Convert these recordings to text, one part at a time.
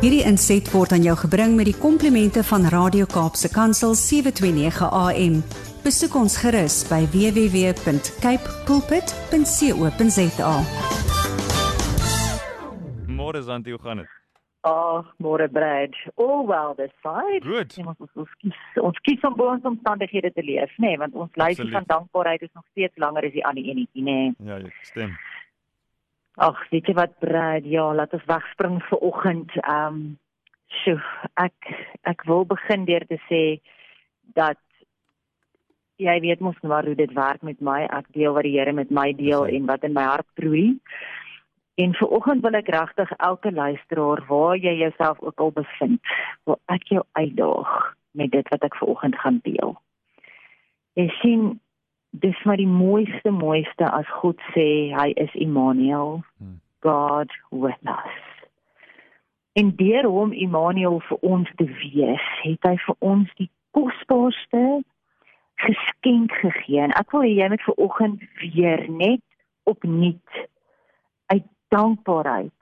Hierdie inset word aan jou gebring met die komplimente van Radio Kaapse Kansel 729 AM. Besoek ons gerus by www.cape pulpit.co.za. Môre Santi, hoe gaan dit? Ag, môre Brad. Oh well this side. Goed. Nee, ons ons kies ons kies om bo ons omstandighede te leef, nê, nee, want ons Absoluut. van dankbaarheid is nog steeds langer as die ander enetjie, nê. Nee. Ja, ek stem. Ag, weet jy wat Brad, ja, laat ons wegspring vir oggend. Ehm, um, sjoe, ek ek wil begin deur te sê dat jy weet mos maar hoe dit werk met my. Ek deel wat die Here met my deel en wat in my hart broei. En vir oggend wil ek regtig elke luisteraar waar jy jouself ook al bevind, wil ek jou uitdaag met dit wat ek vir oggend gaan deel. Jy sien, dis maar die mooiste mooiste as God sê hy is Immanuel, Hmm. God with us. En deur hom Immanuel vir ons te wees, het hy vir ons die kosbaarste geskenk gegee. En ek wil hê jy moet vir oggend weer net opnuut uit dankbaarheid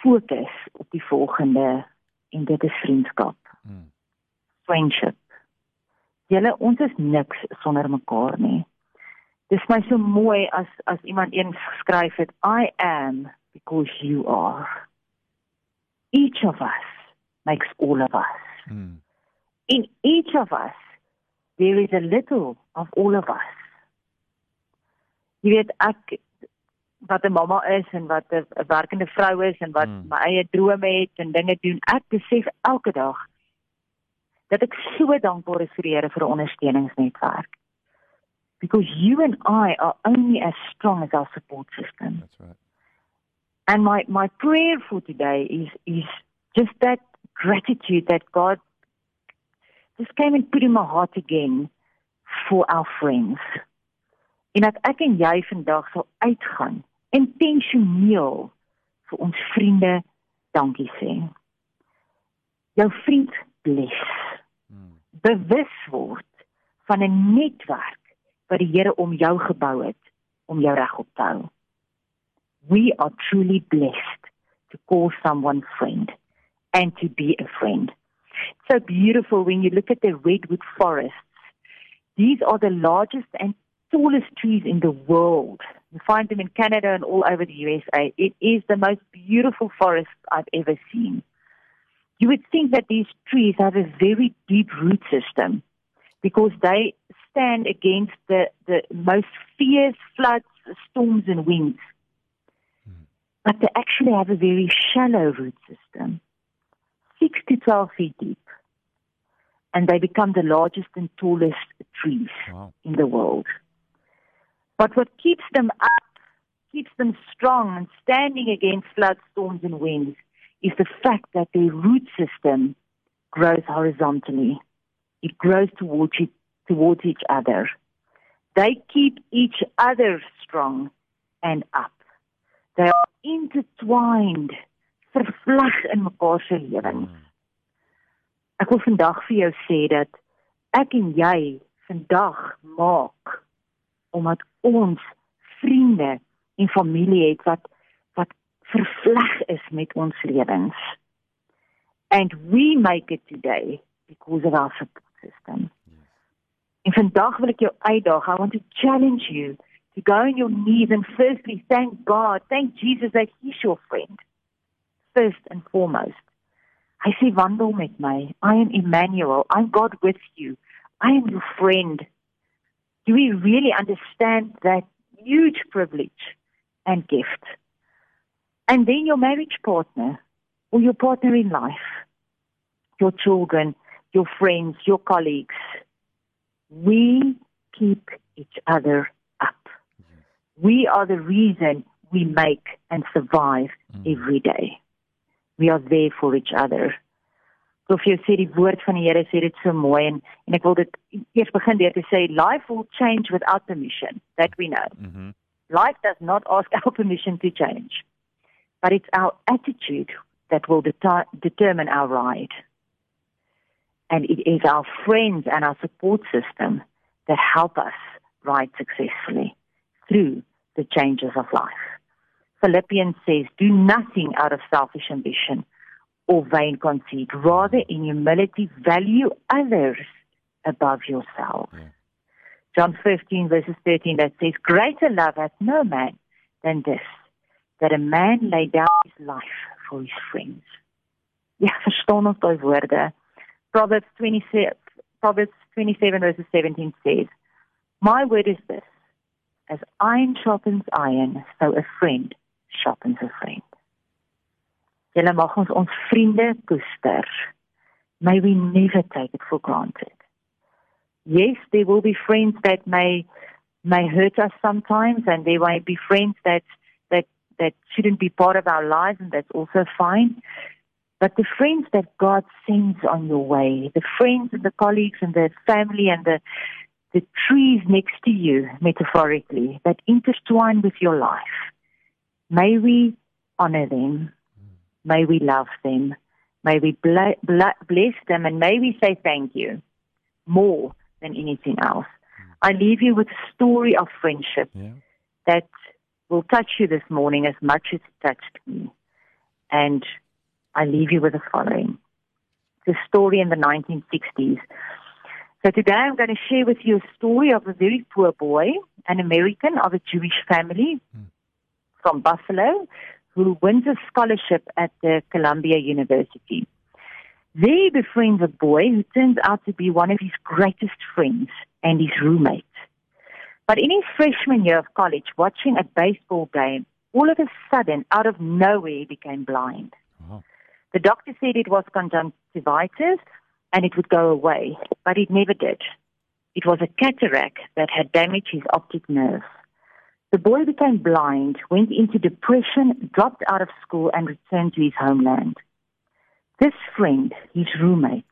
fokus op die volgende en dit is vriendskap, Hmm. friendship. Julle ons is niks sonder mekaar nie. Dis my so mooi as as iemand eens geskryf het I am because you are. Each of us makes all of us. Hmm. In each of us there is a little of all of us. Jy weet ek wat 'n mamma is en wat 'n 'n werkende vrou is en wat Mm. my eie drome het en dinge doen. Ek besef elke dag dat ek so dankbaar is vir die Here vir 'n ondersteuningsnetwerk. Because you and I are only as strong as our support system. That's right. And my my prayer for today is is just that gratitude that God just came and put in my heart again for our friends. En dat ek en jy vandag sal uitgaan intentioneel vir ons vriende dankie sê. Jou vriend bless. Bewus word van 'n netwerk wat die Here om jou gebou het om jou regop te hou. We are truly blessed to call someone friend and to be a friend. It's so beautiful when you look at the redwood forests. These are the largest and tallest trees in the world. You find them in Canada and all over the USA. It is the most beautiful forest I've ever seen. You would think that these trees have a very deep root system because they stand against the, the most fierce floods, storms, and winds. Hmm. But they actually have a very shallow root system, 6 to 12 feet deep. And they become the largest and tallest trees Wow. in the world. But what keeps them up, keeps them strong and standing against floods, storms, and winds is the fact that their root system grows horizontally. It grows towards, it, towards each other. They keep each other strong and up. They are intertwined, vervleg in mekaar se lewens. Hmm. Ek wil vandag vir jou sê dat ek en jy vandag maak omdat ons vriende en familie het wat vervleg is met ons lewens. And we make it today because of our support system. En vandag wil ek jou uitdaag. I want to challenge you to go on your knees and firstly thank God, thank Jesus that he's your friend. First and foremost. Hy sê wandel met my. I am Emmanuel. I'm God with you. I am your friend. Do we really understand that huge privilege and gift? And then your marriage partner or your partner in life, your children, your friends, your colleagues. We keep each other up. We are the reason we make and survive every day. We are there for each other. So vir jou sê die woord van die Here sê dit so mooi en en ek wil dit eers begin deur te sê life will change without permission that we know. Mhm. Life does not ask our permission to change. But it's our attitude that will deter- determine our ride. And it is our friends and our support system that help us ride successfully through the changes of life. Philippians says, Do nothing out of selfish ambition or vain conceit. Rather, in humility, value others above yourself. Yeah. John 15, verses 13, that says, Greater love hath no man than this, that a man lay down his life for his friends. Ja, verstaan ons daai woorde. Proverbs 27, Proverbs 27, verses 17 says, My word is this, as iron sharpens iron, so a friend sharpens a friend. Julle mag ons ons vriende koester. May we never take it for granted. Yes, there will be friends that may may hurt us sometimes and there might be friends that that shouldn't be part of our lives and that's also fine. But the friends that God sends on your way, the friends and the colleagues and the family and the the trees next to you, metaphorically, that intertwine with your life. May we honor them. May we love them. May we bl- bl- bless them and may we say thank you more than anything else. Hmm. I leave you with a story of friendship Ja. that will touch you this morning as much as it touched me. And I leave you with the following. It's a story in the 1960s. So today I'm going to share with you a story of a very poor boy, an American of a Jewish family hmm. from Buffalo, who wins a scholarship at the Columbia University. There he befriends a boy who turns out to be one of his greatest friends and his roommate. But in his freshman year of college, watching a baseball game, all of a sudden, out of nowhere, he became blind. Wow. The doctor said it was conjunctivitis and it would go away, but it never did. It was a cataract that had damaged his optic nerve. The boy became blind, went into depression, dropped out of school, and returned to his homeland. This friend, his roommate,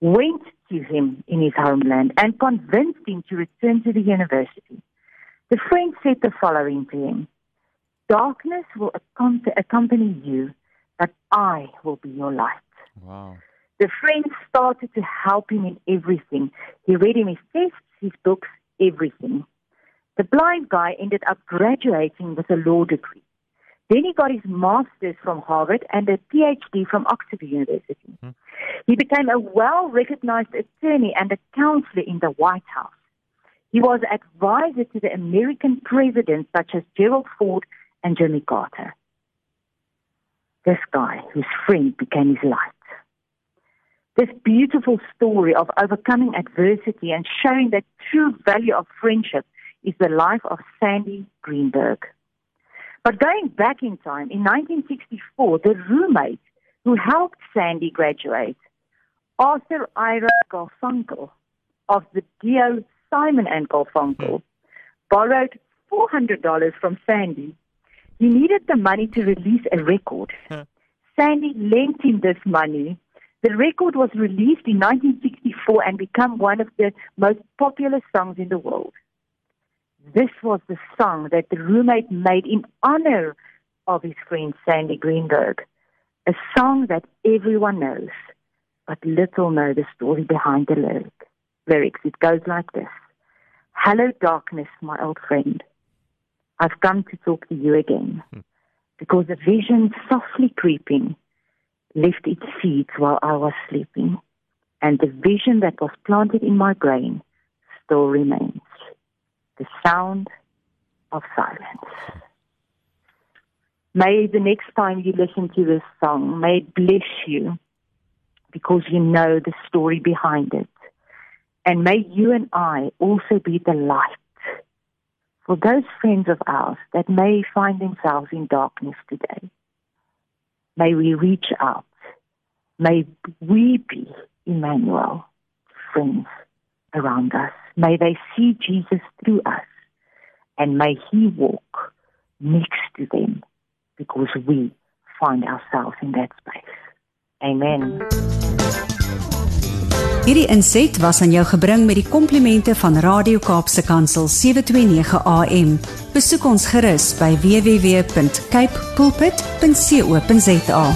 went to him in his homeland and convinced him to return to the university. The friend said the following to him Darkness will accompany you, but I will be your light. Wow. The friend started to help him in everything. He read him his tests, his books, everything. The blind guy ended up graduating with a law degree. Then he got his master's from Harvard and a PhD from Oxford University. Hmm. He became a well recognized attorney and a counselor in the White House. He was advisor to the American presidents such as Gerald Ford and Jimmy Carter. This guy, whose friend became his light. This beautiful story of overcoming adversity and showing the true value of friendship is the life of Sandy Greenberg. But going back in time, in 1964, the roommate who helped Sandy graduate, Arthur Ira Garfunkel of the duo Simon and Garfunkel, borrowed $400 from Sandy. He needed the money to release a record. Hmm. Sandy lent him this money. The record was released in 1964 and became one of the most popular songs in the world. This was the song that the roommate made in honor of his friend Sandy Greenberg. A song that everyone knows, but little know the story behind the lyric. lyrics. It goes like this. Hello darkness, my old friend. I've come to talk to you again. Hmm. Because a vision softly creeping left its seeds while I was sleeping. And the vision that was planted in my brain still remains sound of silence. May the next time you listen to this song, may it bless you because you know the story behind it. And may you and I also be the light for those friends of ours that may find themselves in darkness today. May we reach out. May we be Emmanuel, friends around us. May they see Jesus through us. And may he walk next to them because we find ourselves in that space. Amen. Hierdie inset was aan jou gebring met die komplimente van Radio Kaapse Kansel 729 AM. Besoek ons gerus by www.cape pulpit.co.za.